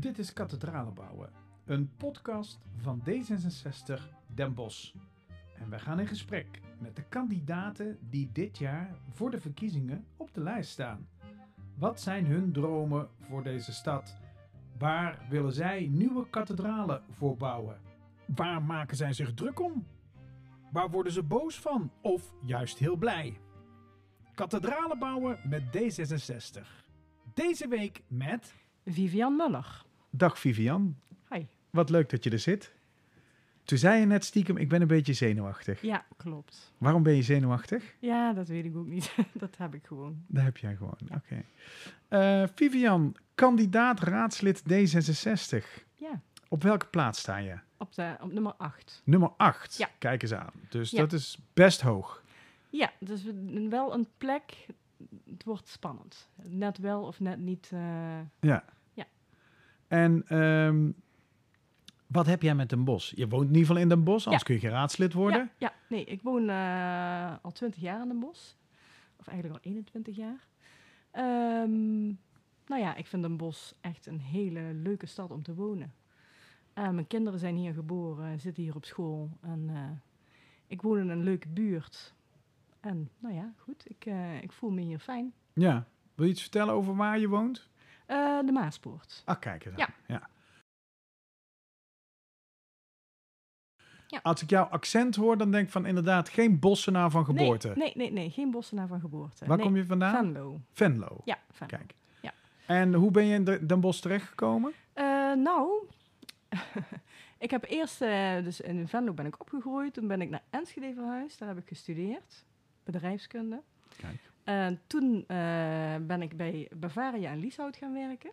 Dit is Kathedralen bouwen, een podcast van D66 Den Bosch. En wij gaan in gesprek met de kandidaten die dit jaar voor de verkiezingen op de lijst staan. Wat zijn hun dromen voor deze stad? Waar willen zij nieuwe kathedralen voor bouwen? Waar maken zij zich druk om? Waar worden ze boos van of juist heel blij? Kathedralen bouwen met D66. Deze week met. Vivian Muller. Dag Vivian. Hi. Wat leuk dat je er zit. Toen zei je net stiekem, ik ben een beetje zenuwachtig. Ja, klopt. Waarom ben je zenuwachtig? Ja, dat weet ik ook niet. dat heb ik gewoon. Dat heb jij gewoon, oké. Eh, Vivian, kandidaat raadslid D66. Ja, Op welke plaats sta je? op, de, op nummer 8. Nummer 8. Ja. Kijk eens aan. Dus Ja. dat is best hoog. Ja, dus we- wel een plek. Het wordt spannend. Net wel of net niet. eh, Ja. En ehm, wat heb jij met Den Bosch? Je woont in ieder geval in Den Bosch, anders kun je geen raadslid worden. Ja, ja, nee, ik woon eh, al 20 jaar in Den Bosch. Of eigenlijk al 21 jaar. Ehm, nou ja, ik vind Den Bosch echt een hele leuke stad om te wonen. Eh, mijn kinderen zijn hier geboren, zitten hier op school. En eh, ik woon in een leuke buurt. En nou ja, goed, ik, ik voel me hier fijn. Ja. Wil je iets vertellen over waar je woont? Eh, de Maaspoort. Ah, kijk eens. Ja. ja. Ja. Als ik jouw accent hoor, dan denk ik van inderdaad geen Bossenaar van geboorte. Nee, nee, nee, nee geen Bossenaar van geboorte. Waar nee, kom je vandaan? Venlo. Venlo. Ja, Venlo. Kijk. Ja. En hoe ben je in de- Den Bosch terechtgekomen? Eh, nou, ik heb eerst, eh, dus in Venlo ben ik opgegroeid. Toen ben ik naar Enschede verhuisd. Daar heb ik gestudeerd, bedrijfskunde. Kijk. En toen eh, ben ik bij Bavaria en Lieshout gaan werken.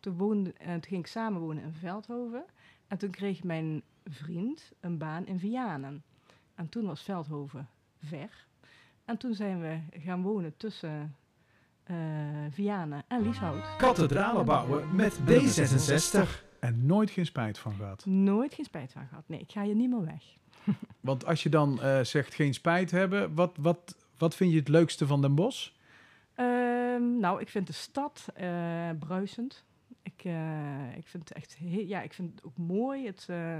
Toen, woonde, eh, toen ging ik samenwonen in Veldhoven. En toen kreeg mijn vriend een baan in Vianen. En toen was Veldhoven ver. En toen zijn we gaan wonen tussen eh Vianen en Lieshout. Kathedralen bouwen met D66. En nooit geen spijt van gehad. Nooit geen spijt van gehad. Nee, ik ga hier niet meer weg. Want als je dan eh, zegt geen spijt hebben, wat, wat, wat vind je het leukste van Den Bosch? Ehm, nou, ik vind de stad eh, bruisend. Ik, eh, ik vind het echt heel, ja, ik vind het ook mooi. Het, eh,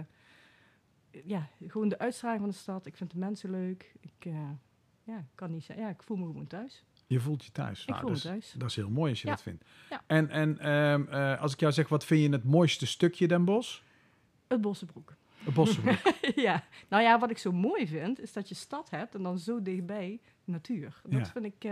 ja, gewoon de uitstraling van de stad. Ik vind de mensen leuk. Ik, ja, kan niet zeggen. Ja, ik voel me gewoon thuis. Je voelt je thuis. Ik Nou, voel dat, me is, thuis. dat is heel mooi als je Ja. dat vindt. Ja. En, en ehm, eh, als ik jou zeg, wat vind je het mooiste stukje Den Bosch? Het Bossenbroek. Het Bossenbroek. ja, nou ja, wat ik zo mooi vind, is dat je stad hebt en dan zo dichtbij natuur. Dat Ja. vind ik, eh,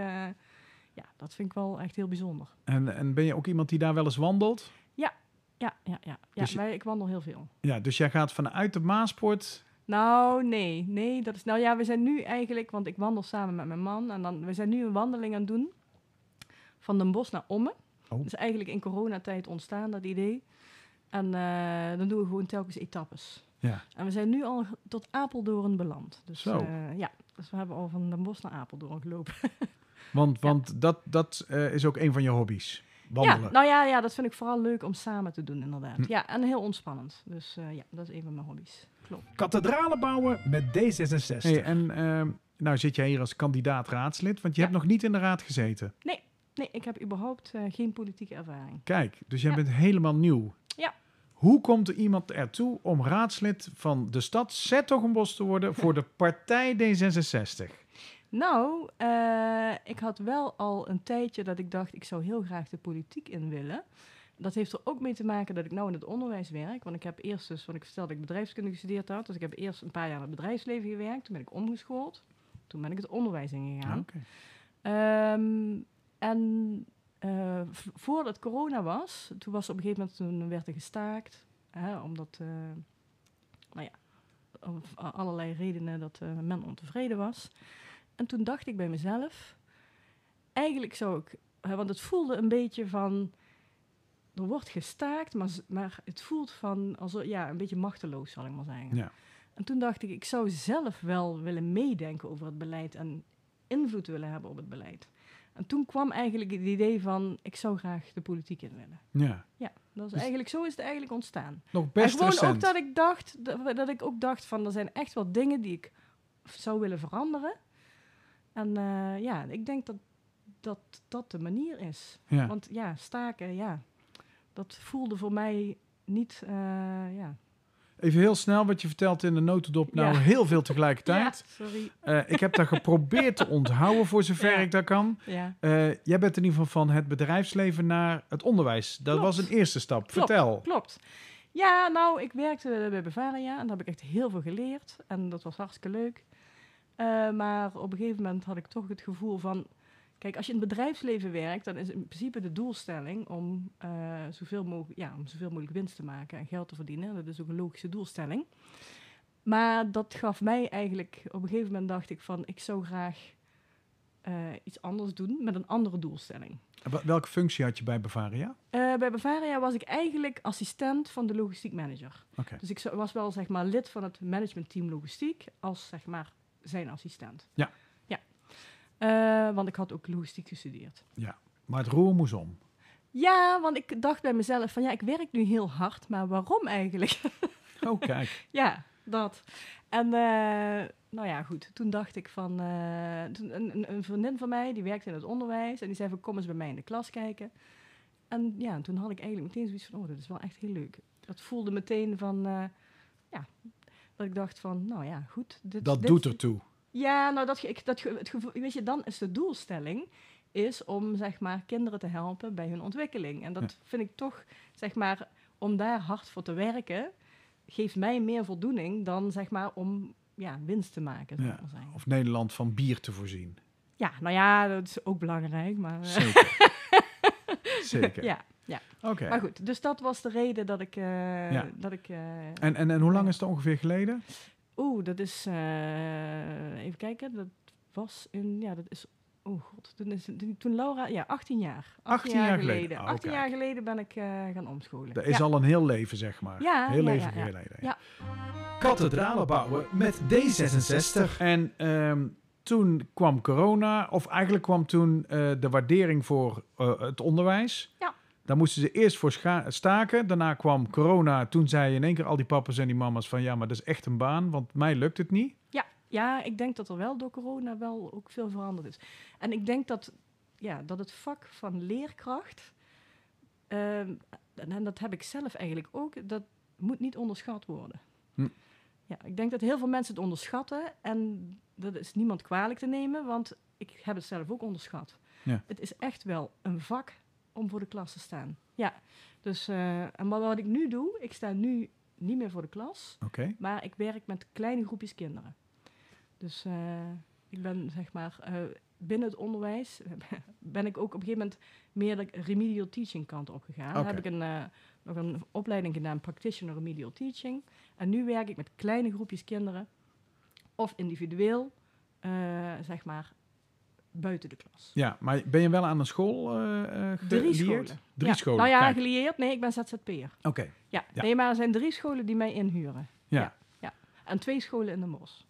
ja, dat vind ik wel echt heel bijzonder. en, en ben je ook iemand die daar wel eens wandelt? Ja, ja, ja. ja. Dus je- wij, ik wandel heel veel. Ja, dus jij gaat vanuit de Maaspoort. Nou, nee, nee, dat is. Nou ja, we zijn nu eigenlijk, want ik wandel samen met mijn man en dan we zijn nu een wandeling aan het doen van Den Bosch naar Ommen. Oh. Dat is eigenlijk in coronatijd ontstaan dat idee. En eh, dan doen we gewoon telkens etappes. Ja. En we zijn nu al tot Apeldoorn beland. Dus Zo. eh, ja, dus we hebben al van Den Bosch naar Apeldoorn gelopen. Want, want dat, dat eh, is ook een van je hobby's. Wandelen. Ja, nou ja, ja, dat vind ik vooral leuk om samen te doen, inderdaad. Hm. Ja, en heel ontspannend. Dus eh, ja, dat is een van mijn hobby's. Klopt. Kathedralen bouwen met D66. Hey, en ehm, nou zit jij hier als kandidaat raadslid, want je Ja. hebt nog niet in de raad gezeten. Nee, ik heb überhaupt eh, geen politieke ervaring. Kijk, dus jij Ja. bent helemaal nieuw. Ja. Hoe komt er iemand ertoe om raadslid van de stad Zettogenbos te worden voor de partij D66? Nou, eh, ik had wel al een tijdje dat ik dacht, ik zou heel graag de politiek in willen. Dat heeft er ook mee te maken dat ik nou in het onderwijs werk. Want ik heb eerst dus, wat ik vertelde, dat ik bedrijfskunde gestudeerd had. Dus ik heb eerst een paar jaar in het bedrijfsleven gewerkt. Toen ben ik omgeschoold. Toen ben ik het onderwijs ingegaan. Oké. Ehm, en v- voordat corona was, toen was op een gegeven moment, toen werd er gestaakt. Hè, omdat, eh, nou ja, om allerlei redenen dat eh, men ontevreden was. En toen dacht ik bij mezelf, eigenlijk zou ik, hè, want het voelde een beetje van, er wordt gestaakt, maar, maar het voelt van, als, ja, een beetje machteloos zal ik maar zeggen. Ja. En toen dacht ik, ik zou zelf wel willen meedenken over het beleid en invloed willen hebben op het beleid. En toen kwam eigenlijk het idee van, ik zou graag de politiek in willen. Ja, Ja, dat is Dus- eigenlijk, zo is het eigenlijk ontstaan. nog best en gewoon recent. ook dat ik dacht, dat, dat ik ook dacht van, er zijn echt wel dingen die ik zou willen veranderen. En eh, ja, ik denk dat dat, dat de manier is. ja. Want ja, staken, ja. dat voelde voor mij niet, eh, ja. Even heel snel, wat je vertelt in de notendop, nou Ja. heel veel tegelijkertijd. Ja, sorry. Eh, ik heb dat geprobeerd te onthouden voor zover Ja. ik dat kan. Ja. Eh, jij bent in ieder geval van het bedrijfsleven naar het onderwijs. Dat Klopt. was een eerste stap. Klopt. Vertel. Klopt. Ja, nou, ik werkte bij Bavaria en daar heb ik echt heel veel geleerd. En dat was hartstikke leuk. Eh, maar op een gegeven moment had ik toch het gevoel van... Kijk, als je in het bedrijfsleven werkt, dan is in principe de doelstelling om, eh, zoveel, mogelijk, ja, om zoveel mogelijk winst te maken en geld te verdienen. Dat is ook een logische doelstelling. Maar dat gaf mij eigenlijk, op een gegeven moment dacht ik van, ik zou graag eh, iets anders doen met een andere doelstelling. Welke functie had je bij Bavaria? Eh, bij Bavaria was ik eigenlijk assistent van de logistiek manager. Dus ik was wel zeg maar lid van het managementteam logistiek als zeg maar zijn assistent. Ja. Ja. Eh, want ik had ook logistiek gestudeerd. Maar het roer moest om. Ja, want ik dacht bij mezelf van ja, ik werk nu heel hard, maar waarom eigenlijk? Oh, kijk. ja, dat. En eh, nou ja, goed. Toen dacht ik van eh, toen een, een- vriendin van mij die werkte in het onderwijs en die zei van kom eens bij mij in de klas kijken. En ja, toen had ik eigenlijk meteen zoiets van oh, dat is wel echt heel leuk. Dat voelde meteen van ja, dat ik dacht van nou ja, goed. Dit, Dat dit- doet ertoe. Ja, nou dat, ik, dat het gevoel, weet je, dan is de doelstelling is om zeg maar kinderen te helpen bij hun ontwikkeling. En dat Ja. vind ik toch zeg maar om daar hard voor te werken geeft mij meer voldoening dan zeg maar om ja, winst te maken. Ja. Of Nederland van bier te voorzien. ja, nou ja, dat is ook belangrijk, maar eh, Zeker. Zeker. ja. Oké. Maar goed, dus dat was de reden dat ik eh, Ja. dat ik eh, En, en, en hoe lang is het ongeveer geleden? Oeh, dat is. eh, even kijken. Dat was in. Ja, dat is. Oh god. Toen, is, toen Laura. Ja, 18 jaar. 18 jaar geleden. Oh, 18 kijk. jaar geleden ben ik eh, gaan omscholen. Dat is ja. al een heel leven, zeg maar. Ja, heel ja, leven geleden. Ja. Kathedralen bouwen met D66. En ehm, toen kwam corona, of eigenlijk kwam toen eh, de waardering voor het onderwijs. Ja. Daar moesten ze eerst voor staken. Daarna kwam corona. Toen zeiden in één keer al die papa's en die mama's van... ja, maar dat is echt een baan, want mij lukt het niet. Ja, ik denk dat er wel door corona wel ook veel veranderd is. En ik denk dat, ja, dat het vak van leerkracht. ehm, en, en dat heb ik zelf eigenlijk ook. Dat moet niet onderschat worden. Hm. Ja, ik denk dat heel veel mensen het onderschatten. En dat is niemand kwalijk te nemen, want ik heb het zelf ook onderschat. Ja. Het is echt wel een vak om voor de klas te staan. Ja, dus eh, en wat, wat ik nu doe, ik sta nu niet meer voor de klas. Oké. Maar ik werk met kleine groepjes kinderen. Dus eh, ik ben zeg maar eh, binnen het onderwijs ben ik ook op een gegeven moment meer de remedial teaching kant op gegaan. Oké. heb ik een, eh, nog een opleiding gedaan, practitioner remedial teaching. En nu werk ik met kleine groepjes kinderen of individueel, eh, zeg maar buiten de klas. Ja, maar ben je wel aan een school eh eh Drie gelieerd? scholen. Drie Ja, scholen, Nou ja, kijk. gelieerd. Nee, ik ben ZZP'er. Oké, Ja. Ja. nee, maar er zijn drie scholen die mij inhuren. ja. Ja. En twee scholen in de Mos.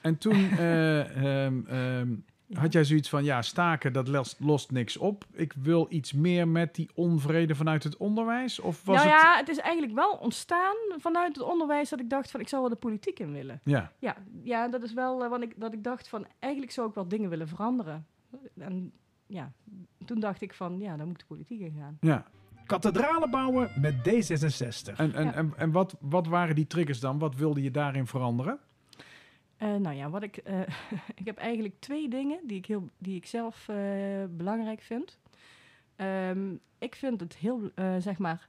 En toen eh, ehm, ehm, Ja. Had jij zoiets van... ja, staken, dat lost, lost niks op. Ik wil iets meer met die onvrede vanuit het onderwijs? Of was nou het... ja, het is eigenlijk wel ontstaan vanuit het onderwijs dat ik dacht van ik zou wel de politiek in willen. Ja, Ja, ja dat is wel uh, wat ik, dat ik dacht van eigenlijk zou ik wel dingen willen veranderen. En ja, toen dacht ik van ja, dan moet ik de politiek in gaan. ja. Kathedralen bouwen met D66. En, en, Ja. en, en wat, wat waren die triggers dan? Wat wilde je daarin veranderen? Uh, nou ja, wat ik, uh, ik heb eigenlijk twee dingen die ik, heel, die ik zelf uh, belangrijk vind. Um, ik vind het heel, zeg maar,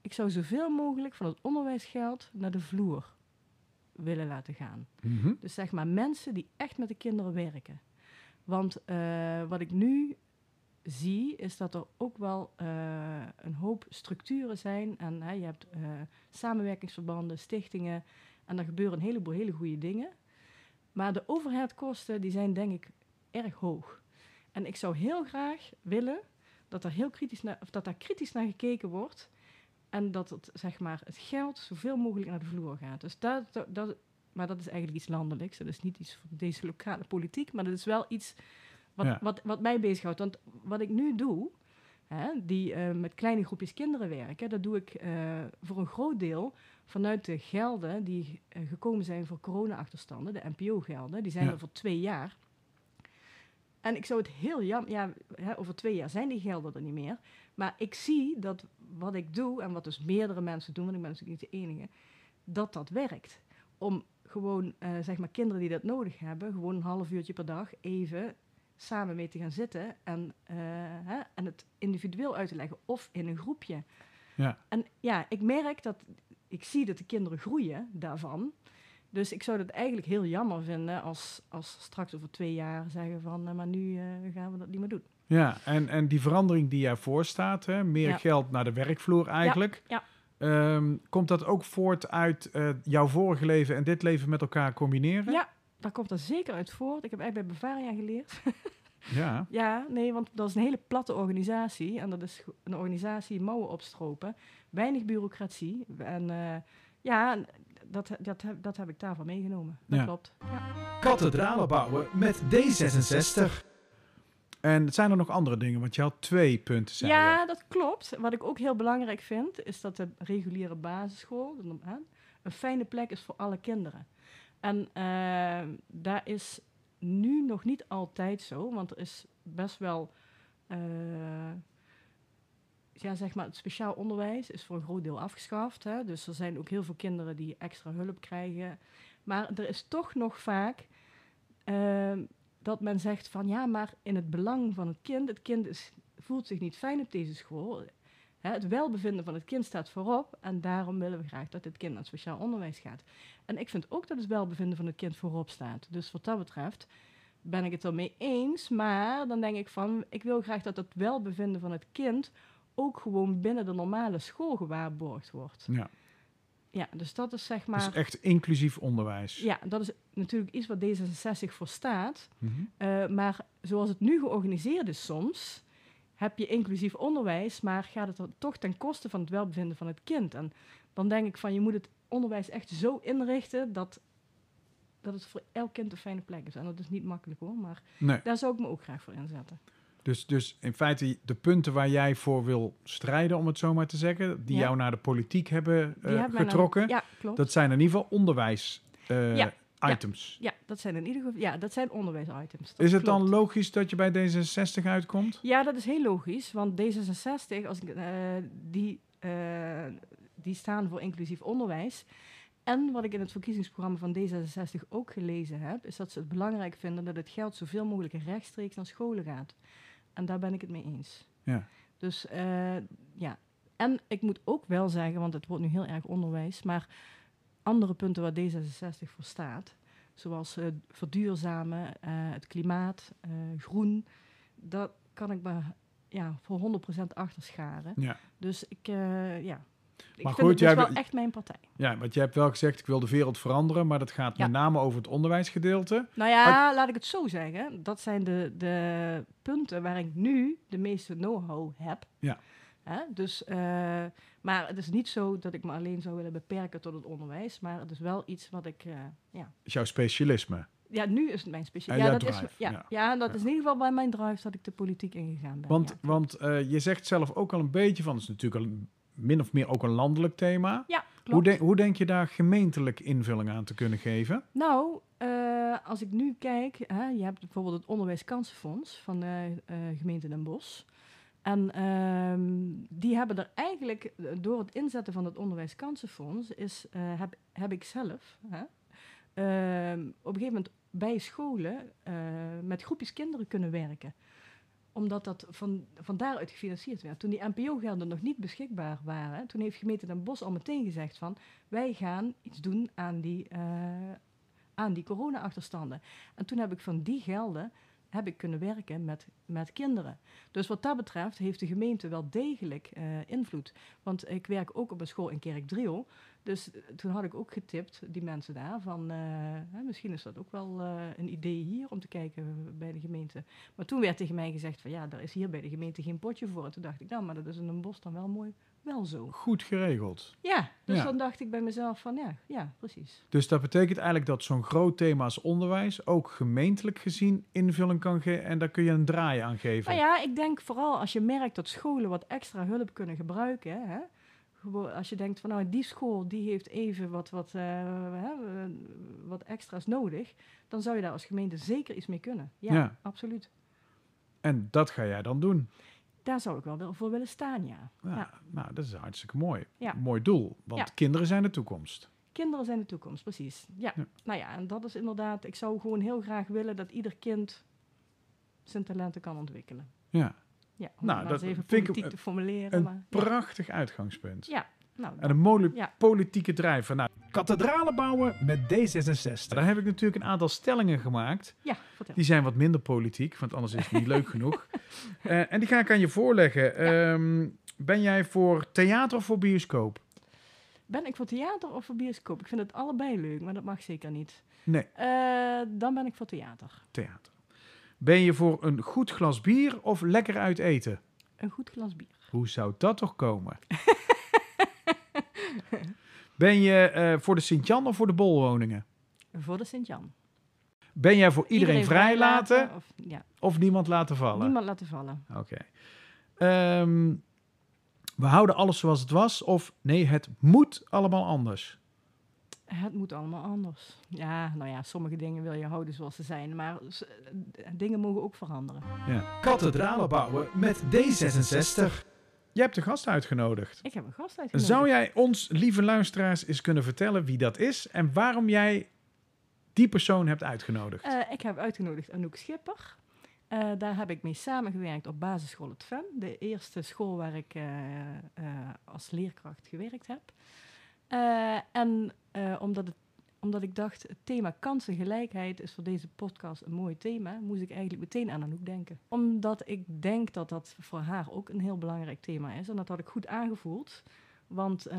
ik zou zoveel mogelijk van het onderwijsgeld naar de vloer willen laten gaan. Mhm. Dus zeg maar mensen die echt met de kinderen werken. Want wat ik nu zie, is dat er ook wel een hoop structuren zijn. En je hebt samenwerkingsverbanden, stichtingen. En er gebeuren een heleboel hele goede dingen. Maar de overheidkosten die zijn denk ik erg hoog. En ik zou heel graag willen dat er heel kritisch naar, of dat daar kritisch naar gekeken wordt. En dat het, zeg maar, het geld zoveel mogelijk naar de vloer gaat. Dus dat, dat, dat, maar dat is eigenlijk iets landelijks. Dat is niet iets voor deze lokale politiek. Maar dat is wel iets wat, ja. wat, wat mij bezighoudt. Want wat ik nu doe, hè, die uh, met kleine groepjes kinderen werken, dat doe ik uh, voor een groot deel vanuit de gelden die uh, gekomen zijn voor corona-achterstanden, de NPO-gelden. Die zijn ja. er voor twee jaar. En ik zou het heel jammer, ja, hè, over twee jaar zijn die gelden er niet meer. Maar ik zie dat wat ik doe en wat dus meerdere mensen doen, want ik ben natuurlijk niet de enige, dat dat werkt. Om gewoon, eh, zeg maar, kinderen die dat nodig hebben, gewoon een half uurtje per dag even samen mee te gaan zitten en, eh, hè, en het individueel uit te leggen of in een groepje. Ja. En ja, ik merk dat, ik zie dat de kinderen groeien daarvan. Dus ik zou dat eigenlijk heel jammer vinden als, als straks over twee jaar zeggen van, eh, maar nu eh, gaan we dat niet meer doen. Ja, en, en die verandering die jij voorstaat, hè, meer Ja. geld naar de werkvloer eigenlijk. ja. Ehm, komt dat ook voort uit eh, jouw vorige leven en dit leven met elkaar combineren? Ja, daar komt er zeker uit voort. Ik heb eigenlijk bij Bavaria geleerd. Ja. Ja, nee, want dat is een hele platte organisatie. En dat is een organisatie mouwen opstropen. Weinig bureaucratie. En eh, ja, dat, dat, heb- dat heb ik daarvan meegenomen. Dat Ja. klopt. Ja. Kathedralen bouwen met D66. En zijn er nog andere dingen? Want je had twee punten, zei ja, je. dat klopt. Wat ik ook heel belangrijk vind, is dat de reguliere basisschool een fijne plek is voor alle kinderen. En eh, daar is nu nog niet altijd zo, want er is best wel, eh, ja, zeg maar, het speciaal onderwijs is voor een groot deel afgeschaft. Hè? Dus er zijn ook heel veel kinderen die extra hulp krijgen. Maar er is toch nog vaak eh, dat men zegt van ja, maar in het belang van het kind, het kind voelt zich niet fijn op deze school. Hè, het welbevinden van het kind staat voorop en daarom willen we graag dat dit kind naar het speciaal onderwijs gaat. En ik vind ook dat het welbevinden van het kind voorop staat. Dus wat dat betreft ben ik het ermee eens, maar dan denk ik van ik wil graag dat het welbevinden van het kind ook gewoon binnen de normale school gewaarborgd wordt. Ja. Ja, dus dat is zeg maar. Dus echt inclusief onderwijs. Ja, dat is natuurlijk iets wat D66 voor staat. Mhm. Eh, maar zoals het nu georganiseerd is soms, heb je inclusief onderwijs, maar gaat het toch ten koste van het welbevinden van het kind. En dan denk ik van, je moet het onderwijs echt zo inrichten dat, dat het voor elk kind een fijne plek is. En dat is niet makkelijk hoor, maar Nee. daar zou ik me ook graag voor inzetten. Dus, dus in feite de punten waar jij voor wil strijden, om het zo maar te zeggen, die Ja. jou naar de politiek hebben eh, getrokken, ja, dat zijn in ieder geval onderwijs eh, Ja. Items. ja, dat zijn in ieder geval, ja, dat zijn onderwijsitems. Dat Is het dan logisch dat je bij D66 uitkomt? Ja, dat is heel logisch, want D66, als ik, eh, die, die staan voor inclusief onderwijs. En wat ik in het verkiezingsprogramma van D66 ook gelezen heb, is dat ze het belangrijk vinden dat het geld zoveel mogelijk rechtstreeks naar scholen gaat. En daar ben ik het mee eens. Ja. Dus eh, ja, en ik moet ook wel zeggen, want het wordt nu heel erg onderwijs, maar andere punten waar D66 voor staat, zoals eh, verduurzamen, eh, het klimaat, groen, dat kan ik me ja, voor 100% achter scharen. Ja. Dus ik, ja, ik Maar vind goed, het dus jij wel wil- echt mijn partij. ja, want je hebt wel gezegd, ik wil de wereld veranderen, maar dat gaat Ja. met name over het onderwijsgedeelte. Nou ja, laat ik het zo zeggen. Dat zijn de, de punten waar ik nu de meeste know-how heb. Ja. Hè? Dus, eh, maar het is niet zo dat ik me alleen zou willen beperken tot het onderwijs. Maar het is wel iets wat ik... eh, ja. is jouw specialisme. ja, nu is het mijn speciaal. En Ja, dat is, ja, ja. ja. dat is in ieder geval bij mijn drive dat ik de politiek ingegaan ben. Want, want eh, je zegt zelf ook al een beetje van, het is natuurlijk al een- min of meer ook een landelijk thema. Ja, klopt. Hoe, de- hoe denk je daar gemeentelijk invulling aan te kunnen geven? Nou, eh, als ik nu kijk, hè, je hebt bijvoorbeeld het Onderwijskansenfonds van de eh, gemeente Den Bosch. En ehm, die hebben er eigenlijk, eh, door het inzetten van het Onderwijskansenfonds, is, heb, heb ik zelf hè, ehm, op een gegeven moment bij scholen met groepjes kinderen kunnen werken omdat dat van, van daaruit gefinancierd werd. Toen die NPO-gelden nog niet beschikbaar waren, toen heeft gemeente Den Bosch al meteen gezegd van... wij gaan iets doen aan die, eh, aan die corona-achterstanden. En toen heb ik van die gelden heb ik kunnen werken met, met kinderen. Dus wat dat betreft heeft de gemeente wel degelijk eh, invloed. Want ik werk ook op een school in Kerkdriel. Dus eh, toen had ik ook getipt, die mensen daar, van eh, misschien is dat ook wel een idee hier om te kijken bij de gemeente. Maar toen werd tegen mij gezegd van ja, daar is hier bij de gemeente geen potje voor. En toen dacht ik, nou, maar dat is in een bos dan wel mooi, wel zo. Goed geregeld. Ja, dus Ja. dan dacht ik bij mezelf van ja, ja, precies. Dus dat betekent eigenlijk dat zo'n groot thema als onderwijs ook gemeentelijk gezien invulling kan geven en daar kun je een draai aan geven. Nou ja, ik denk vooral als je merkt dat scholen wat extra hulp kunnen gebruiken. Hè? Als je denkt van nou, die school die heeft even wat, wat, eh, wat extra's nodig, dan zou je daar als gemeente zeker iets mee kunnen. Ja, Ja. absoluut. En dat ga jij dan doen. Daar zou ik wel voor willen staan, ja. Ja, Ja. Nou, dat is hartstikke mooi. Ja. Mooi doel, want kinderen zijn de toekomst. Kinderen zijn de toekomst, precies. Ja. Nou ja, en dat is inderdaad, ik zou gewoon heel graag willen dat ieder kind zijn talenten kan ontwikkelen. Ja, Ja, om Nou, dat even vind ik te formuleren. een maar, prachtig uitgangspunt. Ja, nou, En een mooie Ja. politieke drijver. Nou, Kathedralen bouwen met D66. daar heb ik natuurlijk een aantal stellingen gemaakt. ja, vertel. Die zijn wat minder politiek, want anders is het niet leuk genoeg. Eh, en die ga ik aan je voorleggen. Ehm, ben jij voor theater of voor bioscoop? Ben ik voor theater of voor bioscoop? Ik vind het allebei leuk, maar dat mag zeker niet. Nee, Eh, dan ben ik voor theater. theater. Ben je voor een goed glas bier of lekker uit eten? Een goed glas bier. Hoe zou dat toch komen? ben je eh, voor de Sint-Jan of voor de bolwoningen? Voor de Sint-Jan. Ben jij voor iedereen, vrijlaten Of, ja, of niemand laten vallen? niemand laten vallen. Oké. Ehm, we houden alles zoals het was of nee, het moet allemaal anders? Het moet allemaal anders. Ja, nou ja, sommige dingen wil je houden zoals ze zijn, maar eh, dingen mogen ook veranderen. Kathedralen bouwen met D66. Je hebt de gast uitgenodigd. Ik heb een gast uitgenodigd. Zou jij ons, lieve luisteraars, eens kunnen vertellen wie dat is en waarom jij die persoon hebt uitgenodigd? Eh, ik heb uitgenodigd Anouk Schipper. Eh, daar heb ik mee samengewerkt op basisschool Het Ven. De eerste school waar ik eh, als leerkracht gewerkt heb. En omdat, het, omdat ik dacht, het thema kansengelijkheid is voor deze podcast een mooi thema, moest ik eigenlijk meteen aan Anouk denken. Omdat ik denk dat dat voor haar ook een heel belangrijk thema is. En dat had ik goed aangevoeld. Want eh,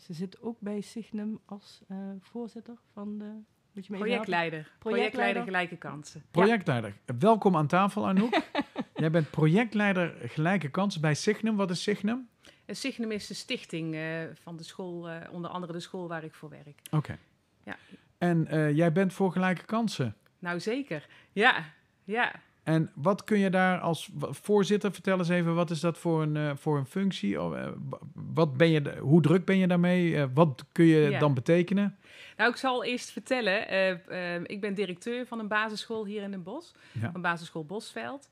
ze zit ook bij Signum als eh, voorzitter van de... Moet je me even helpen? Projectleider. Projectleider gelijke kansen. Projectleider. Welkom aan tafel, Anouk. jij bent projectleider gelijke kansen bij Signum. Wat is Signum? Eh, Signum is de stichting eh, van de school, eh, onder andere de school waar ik voor werk. Oké. Ja. En eh, jij bent voor gelijke kansen. Nou zeker. Ja, ja. En wat kun je daar als voorzitter, vertel eens even, wat is dat voor een, eh, voor een functie? Of, eh, wat ben je, hoe druk ben je daarmee? Wat kun je Ja. dan betekenen? Nou, ik zal eerst vertellen. ik ben directeur van een basisschool hier in Den Bosch. Ja. Een basisschool Bosveld.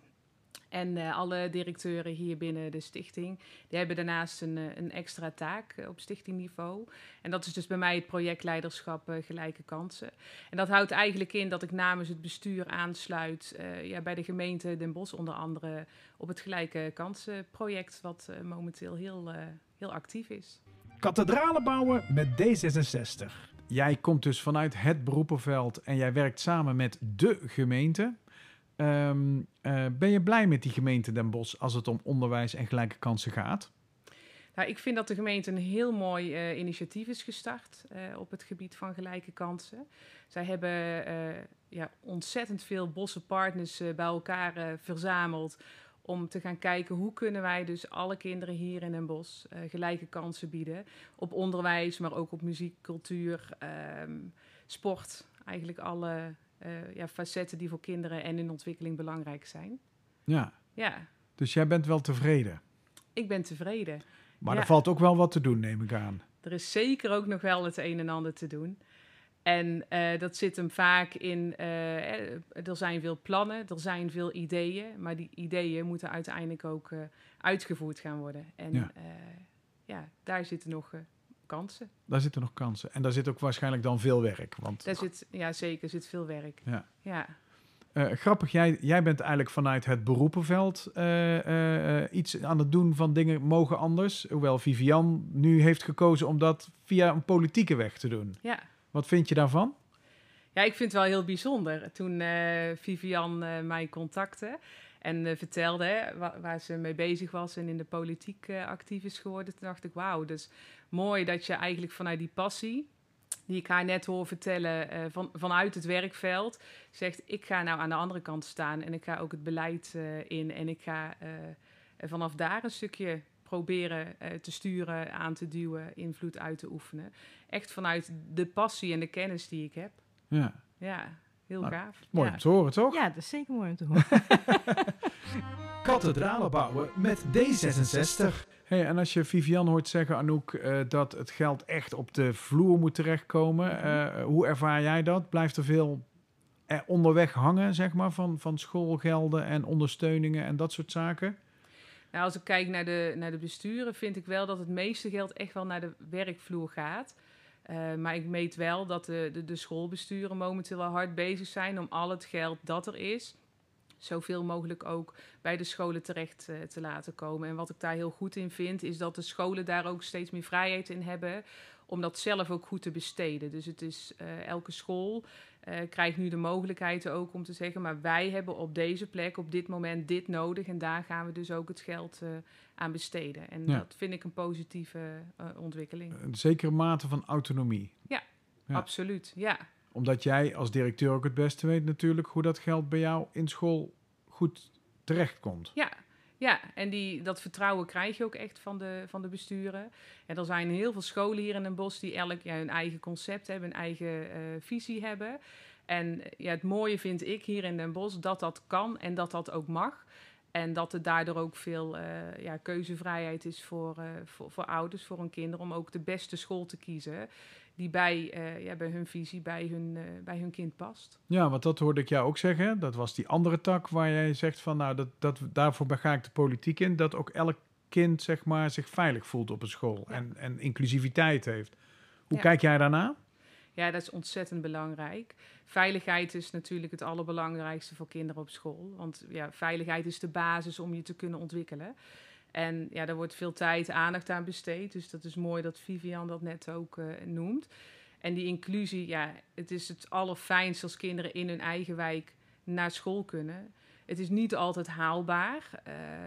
En eh, alle directeuren hier binnen de stichting, die hebben daarnaast een, eh, een extra taak eh, op stichtingniveau. En dat is dus bij mij het projectleiderschap Gelijke Kansen. En dat houdt eigenlijk in dat ik namens het bestuur aansluit ja, bij de gemeente Den Bosch onder andere op het Gelijke Kansen project, wat momenteel heel, heel actief is. Kathedralen bouwen met D66. Jij komt dus vanuit het beroepenveld en jij werkt samen met de gemeente. Ehm, eh, ben je blij met die gemeente Den Bosch als het om onderwijs en gelijke kansen gaat? Nou, ik vind dat de gemeente een heel mooi eh, initiatief is gestart eh, op het gebied van gelijke kansen. Zij hebben ja, ontzettend veel bosse partners bij elkaar verzameld om te gaan kijken hoe kunnen wij dus alle kinderen hier in Den Bosch gelijke kansen bieden. Op onderwijs, maar ook op muziek, cultuur, ehm, sport. Eigenlijk alle eh, ja, facetten die voor kinderen en in ontwikkeling belangrijk zijn. Ja, Ja, dus jij bent wel tevreden. ik ben tevreden. Maar Ja. er valt ook wel wat te doen, neem ik aan. Er is zeker ook nog wel het een en ander te doen. En eh, dat zit hem vaak in, eh, er zijn veel plannen, er zijn veel ideeën, maar die ideeën moeten uiteindelijk ook uitgevoerd gaan worden. En Ja. ja, daar zitten nog kansen. Daar zitten nog kansen. En daar zit ook waarschijnlijk dan veel werk. Want Daar zit, ja zeker, zit veel werk. Ja. ja. Eh, grappig, jij, jij bent eigenlijk vanuit het beroepenveld eh, eh, iets aan het doen van dingen mogen anders. Hoewel Vivian nu heeft gekozen om dat via een politieke weg te doen. ja. Wat vind je daarvan? Ja, ik vind het wel heel bijzonder. Toen Vivian mij contacte en eh, vertelde hè, wa- waar ze mee bezig was en in de politiek eh, actief is geworden, toen dacht ik, wauw, dus mooi dat je eigenlijk vanuit die passie, die ik haar net hoor vertellen, eh, van, vanuit het werkveld, zegt, ik ga nou aan de andere kant staan en ik ga ook het beleid in en ik ga vanaf daar een stukje proberen te sturen, aan te duwen, invloed uit te oefenen. Echt vanuit de passie en de kennis die ik heb. Ja, Ja, heel Nou, gaaf. mooi Ja. om te horen, toch? Ja, dat is zeker mooi om te horen. Kathedralen bouwen met D66. Hey, en als je Vivian hoort zeggen, Anouk, eh, dat het geld echt op de vloer moet terechtkomen. eh, hoe ervaar jij dat? Blijft er veel eh, onderweg hangen, zeg maar, van, van schoolgelden en ondersteuningen en dat soort zaken? Nou, als ik kijk naar de, naar de besturen, vind ik wel dat het meeste geld echt wel naar de werkvloer gaat. Uh, maar ik meet wel dat de, de, schoolbesturen momenteel hard bezig zijn om al het geld dat er is, zoveel mogelijk ook bij de scholen terecht uh, te laten komen. En wat ik daar heel goed in vind, is dat de scholen daar ook steeds meer vrijheid in hebben om dat zelf ook goed te besteden. Dus het is uh, elke school uh, krijgt nu de mogelijkheid ook om te zeggen, maar wij hebben op deze plek op dit moment dit nodig en daar gaan we dus ook het geld uh, aan besteden. En ja. dat vind ik een positieve ontwikkeling. Een zekere mate van autonomie. Ja, ja, absoluut. Ja. Omdat jij als directeur ook het beste weet natuurlijk hoe dat geld bij jou in school goed terechtkomt. Ja, ja, en die, dat vertrouwen krijg je ook echt van de, van de besturen. En er zijn heel veel scholen hier in Den Bosch die elk ja, hun eigen concept hebben, hun eigen uh, visie hebben. En ja, het mooie vind ik hier in Den Bosch dat dat kan en dat dat ook mag. En dat er daardoor ook veel uh, ja, keuzevrijheid is voor, voor, voor ouders, voor hun kinderen, om ook de beste school te kiezen die bij, uh, ja, bij hun visie, bij hun, uh, bij hun kind past. Ja, want dat hoorde ik jou ook zeggen. Dat was die andere tak waar jij zegt van, nou, dat, dat, daarvoor ga ik de politiek in. Dat ook elk kind, zeg maar, zich veilig voelt op een school ja. en, en inclusiviteit heeft. Hoe ja. kijk jij daarna? Ja, dat is ontzettend belangrijk. Veiligheid is natuurlijk het allerbelangrijkste voor kinderen op school. Want ja, veiligheid is de basis om je te kunnen ontwikkelen. En ja, daar wordt veel tijd, aandacht aan besteed. Dus dat is mooi dat Vivian dat net ook uh, noemt. En die inclusie, ja, het is het allerfijnst als kinderen in hun eigen wijk naar school kunnen. Het is niet altijd haalbaar,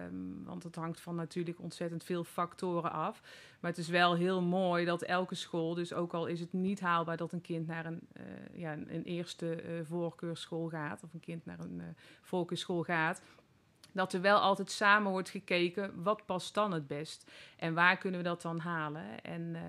um, want het hangt van natuurlijk ontzettend veel factoren af. Maar het is wel heel mooi dat elke school, dus ook al is het niet haalbaar dat een kind naar een, uh, ja, een eerste uh, voorkeurschool gaat, of een kind naar een voorkeurschool gaat, dat er wel altijd samen wordt gekeken, wat past dan het best? En waar kunnen we dat dan halen? En uh,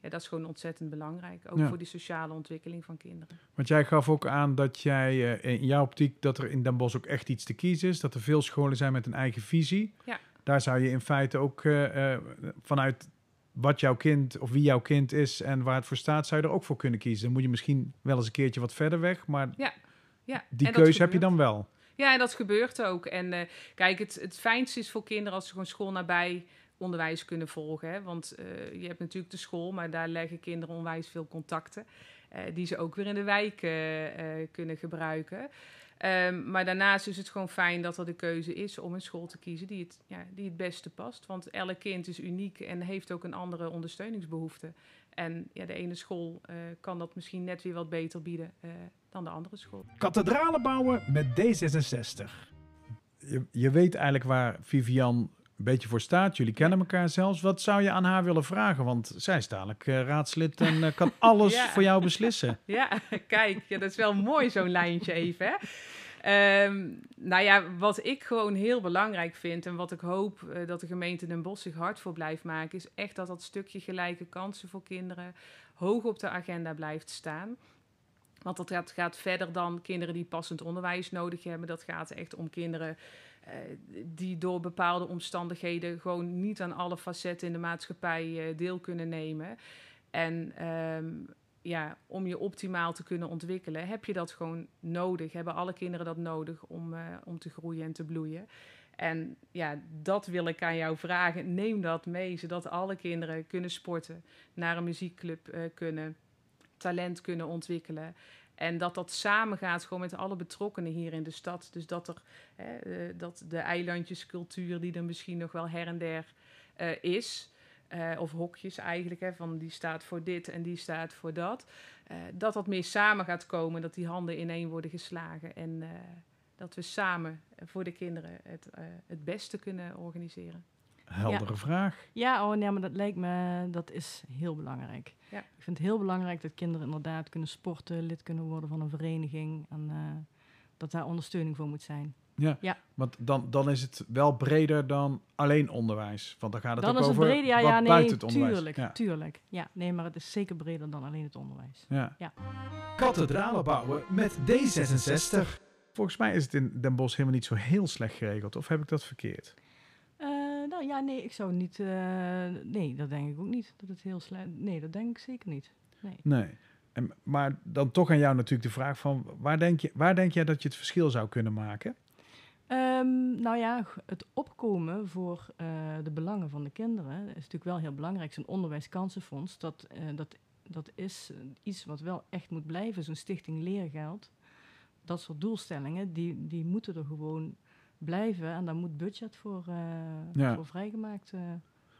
ja, dat is gewoon ontzettend belangrijk, ook ja. voor die sociale ontwikkeling van kinderen. Want jij gaf ook aan dat jij uh, in jouw optiek, dat er in Den Bosch ook echt iets te kiezen is, dat er veel scholen zijn met een eigen visie. Ja. Daar zou je in feite ook uh, vanuit wat jouw kind of wie jouw kind is en waar het voor staat, zou je er ook voor kunnen kiezen. Dan moet je misschien wel eens een keertje wat verder weg, maar ja. Ja. die keuze heb je dan wel. Ja, en dat gebeurt ook. En uh, kijk, het, het fijnste is voor kinderen als ze gewoon school nabij onderwijs kunnen volgen. Hè? Want uh, je hebt natuurlijk de school, maar daar leggen kinderen onwijs veel contacten. Uh, die ze ook weer in de wijk kunnen gebruiken. Um, maar daarnaast is het gewoon fijn dat er de keuze is om een school te kiezen die het, ja, die het beste past. Want elk kind is uniek en heeft ook een andere ondersteuningsbehoefte. En ja, de ene school kan dat misschien net weer wat beter bieden dan de andere school. Kathedralen bouwen met D66. Je, je weet eigenlijk waar Vivian een beetje voor staat. Jullie kennen elkaar zelfs. Wat zou je aan haar willen vragen? Want zij is dadelijk uh, raadslid en uh, kan alles ja. voor jou beslissen. Ja, kijk, ja, dat is wel mooi zo'n lijntje even. Hè? Um, nou ja, wat ik gewoon heel belangrijk vind en wat ik hoop uh, dat de gemeente Den Bosch zich hard voor blijft maken, is echt dat dat stukje gelijke kansen voor kinderen hoog op de agenda blijft staan. Want dat gaat, verder dan kinderen die passend onderwijs nodig hebben. Dat gaat echt om kinderen uh, die door bepaalde omstandigheden gewoon niet aan alle facetten in de maatschappij uh, deel kunnen nemen. En um, ja, om je optimaal te kunnen ontwikkelen, heb je dat gewoon nodig. Hebben alle kinderen dat nodig om, uh, om te groeien en te bloeien. En ja, dat wil ik aan jou vragen. Neem dat mee, zodat alle kinderen kunnen sporten, naar een muziekclub kunnen, talent kunnen ontwikkelen. En dat dat samengaat gewoon met alle betrokkenen hier in de stad. Dus dat, er, hè, uh, dat de eilandjescultuur, die er misschien nog wel her en der uh, is, uh, of hokjes eigenlijk, hè, van die staat voor dit en die staat voor dat. Dat dat meer samen gaat komen, dat die handen ineen worden geslagen en dat we samen voor de kinderen het, het beste kunnen organiseren. Heldere ja. vraag. Ja, oh nee, maar dat lijkt me, dat is heel belangrijk. Ja. Ik vind het heel belangrijk dat kinderen inderdaad kunnen sporten, lid kunnen worden van een vereniging en dat daar ondersteuning voor moet zijn. Ja, ja. want dan, dan is het wel breder dan alleen onderwijs. Want dan gaat het dan ook is over het breder, ja, wat ja, nee, buiten het onderwijs. tuurlijk, ja. tuurlijk. Ja, nee, maar het is zeker breder dan alleen het onderwijs. Ja. ja. Kathedralen bouwen met D66. Volgens mij is het in Den Bosch helemaal niet zo heel slecht geregeld. Of heb ik dat verkeerd? Nou ja, nee, ik zou niet... Uh, nee, dat denk ik ook niet. Dat het heel slecht... Nee, dat denk ik zeker niet. Nee. Nee. En, maar dan toch aan jou natuurlijk de vraag van... Waar denk, je, waar denk jij dat je het verschil zou kunnen maken? Ehm, nou ja, het opkomen voor eh, de belangen van de kinderen is natuurlijk wel heel belangrijk. Zo'n onderwijskansenfonds, dat, eh, dat, dat is eh, iets wat wel echt moet blijven. Zo'n stichting leergeld, dat soort doelstellingen, die, die moeten er gewoon blijven. En daar moet budget voor, eh, Ja. voor vrijgemaakt. eh.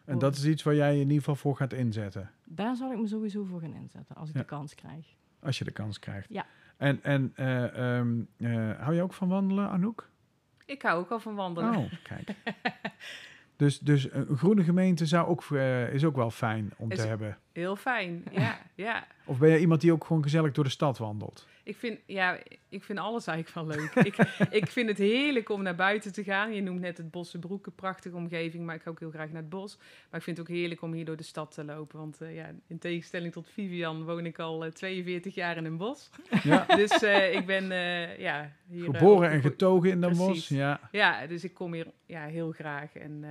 En dat is iets waar jij je in ieder geval voor gaat inzetten. daar zal ik me sowieso voor gaan inzetten, als ik Ja. de kans krijg. Als je de kans krijgt. Ja. En, en eh, ehm, eh, hou je ook van wandelen, Anouk? Ik hou ook al van wandelen. Oh, kijk. dus, dus een groene gemeente zou ook, is ook wel fijn om Is- te hebben. Heel fijn, ja, ja. Of ben jij iemand die ook gewoon gezellig door de stad wandelt? Ik vind, ja, ik vind alles eigenlijk wel leuk. ik, ik vind het heerlijk om naar buiten te gaan. Je noemt net het Bossenbroek, een prachtige omgeving, maar ik ga ook heel graag naar het bos. Maar ik vind het ook heerlijk om hier door de stad te lopen. Want eh, ja, in tegenstelling tot Vivian woon ik al eh, 42 jaar in een bos. Ja. Dus eh, ik ben eh, ja, hier... eh, Geboren en getogen in Bosch? Precies. Ja. Ja, dus ik kom hier ja, heel graag. En eh,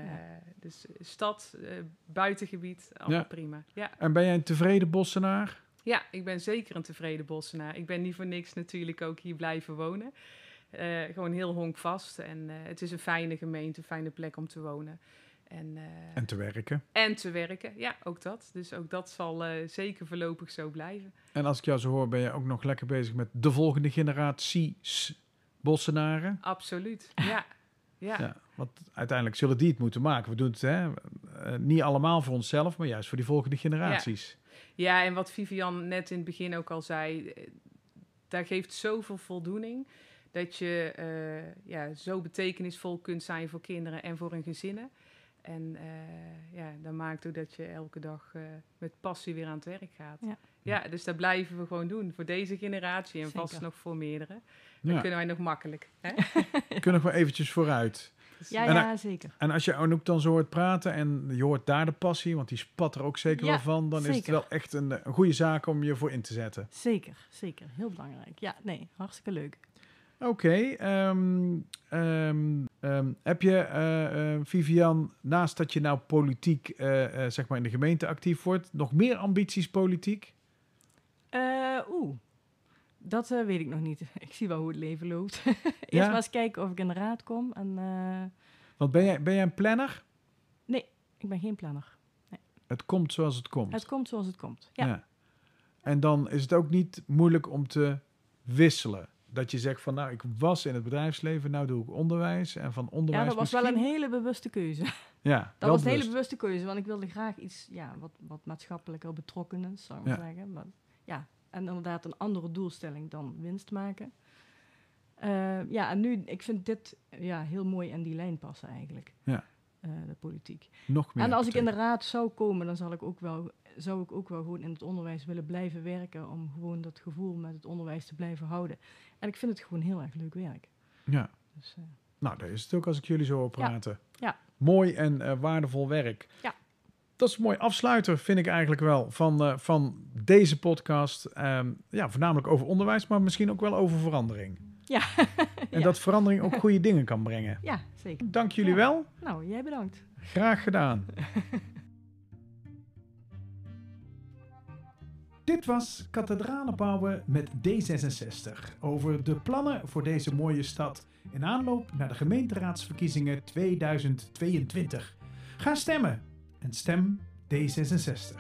dus stad, eh, buitengebied, allemaal Ja. prima. Ja. En ben jij een tevreden bossenaar? ja, ik ben zeker een tevreden bossenaar. Ik ben niet voor niks natuurlijk ook hier blijven wonen. Eh, gewoon heel honkvast. En eh, het is een fijne gemeente, een fijne plek om te wonen. En, eh, En te werken. en te werken, ja, ook dat. Dus ook dat zal zeker voorlopig zo blijven. En als ik jou zo hoor, ben je ook nog lekker bezig met de volgende generatie s- bossenaren? Absoluut, ja. Ja, Ja, want uiteindelijk zullen die het moeten maken. We doen het hè, eh, niet allemaal voor onszelf, maar juist voor die volgende generaties. Ja, en wat Vivian net in het begin ook al zei, eh, daar geeft zoveel voldoening dat je eh, ja, zo betekenisvol kunt zijn voor kinderen en voor hun gezinnen. En eh, ja, dat maakt ook dat je elke dag eh, met passie weer aan het werk gaat. Ja. Ja, dus dat blijven we gewoon doen voor deze generatie en vast nog voor meerdere. Dan Ja, kunnen wij nog makkelijk. Hè? kunnen we eventjes vooruit. Ja, En, ja, zeker. En als je ook dan zo hoort praten en je hoort daar de passie, want die spat er ook zeker Ja, wel van, dan is het wel echt een, een goede zaak om je voor in te zetten. Zeker, zeker. Heel belangrijk. Ja, nee, hartstikke leuk. Oké, ehm, ehm, ehm, heb je, eh, eh, Vivian, naast dat je nou politiek, eh, zeg maar in de gemeente actief wordt, nog meer ambities politiek? Eh, Oeh, dat eh, weet ik nog niet. Ik zie wel hoe het leven loopt. Eerst Ja? maar eens kijken of ik in de raad kom. En eh, Want ben jij, ben jij een planner? ik ben geen planner. Het komt zoals het komt. Het komt zoals het komt. Ja, En dan is het ook niet moeilijk om te wisselen. Dat je zegt van, nou, ik was in het bedrijfsleven, nou doe ik onderwijs. En van ja onderwijs dat was wel een hele bewuste keuze. Ja, Dat was een hele bewust. bewuste keuze, want ik wilde graag iets ja, wat, wat maatschappelijker betrokken is, zou ik maar zeggen. Maar, ja, en inderdaad een andere doelstelling dan winst maken. Eh, ja, en nu, ik vind dit ja, heel mooi in die lijn passen eigenlijk. Ja. Eh, de politiek. Nog meer En als ik in de raad zou komen, dan zal ik ook wel, zou ik ook wel gewoon in het onderwijs willen blijven werken. Om gewoon dat gevoel met het onderwijs te blijven houden. En ik vind het gewoon heel erg leuk werk. Ja, Dus, eh, nou, dat is het ook als ik jullie zo hoor Ja. praten. Ja. Mooi en waardevol werk. Ja. Dat is een mooi afsluiter, vind ik eigenlijk wel, van, eh, van deze podcast. Ehm, ja, voornamelijk over onderwijs, maar misschien ook wel over verandering. ja. En Ja. dat verandering ook goede dingen kan brengen. ja, zeker. Dank jullie Ja. wel. Nou, jij bedankt. Graag gedaan. Dit was Kathedralen bouwen met D66 over de plannen voor deze mooie stad in aanloop naar de gemeenteraadsverkiezingen 2022. Ga stemmen en stem D66.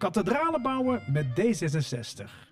Kathedralen bouwen met D66.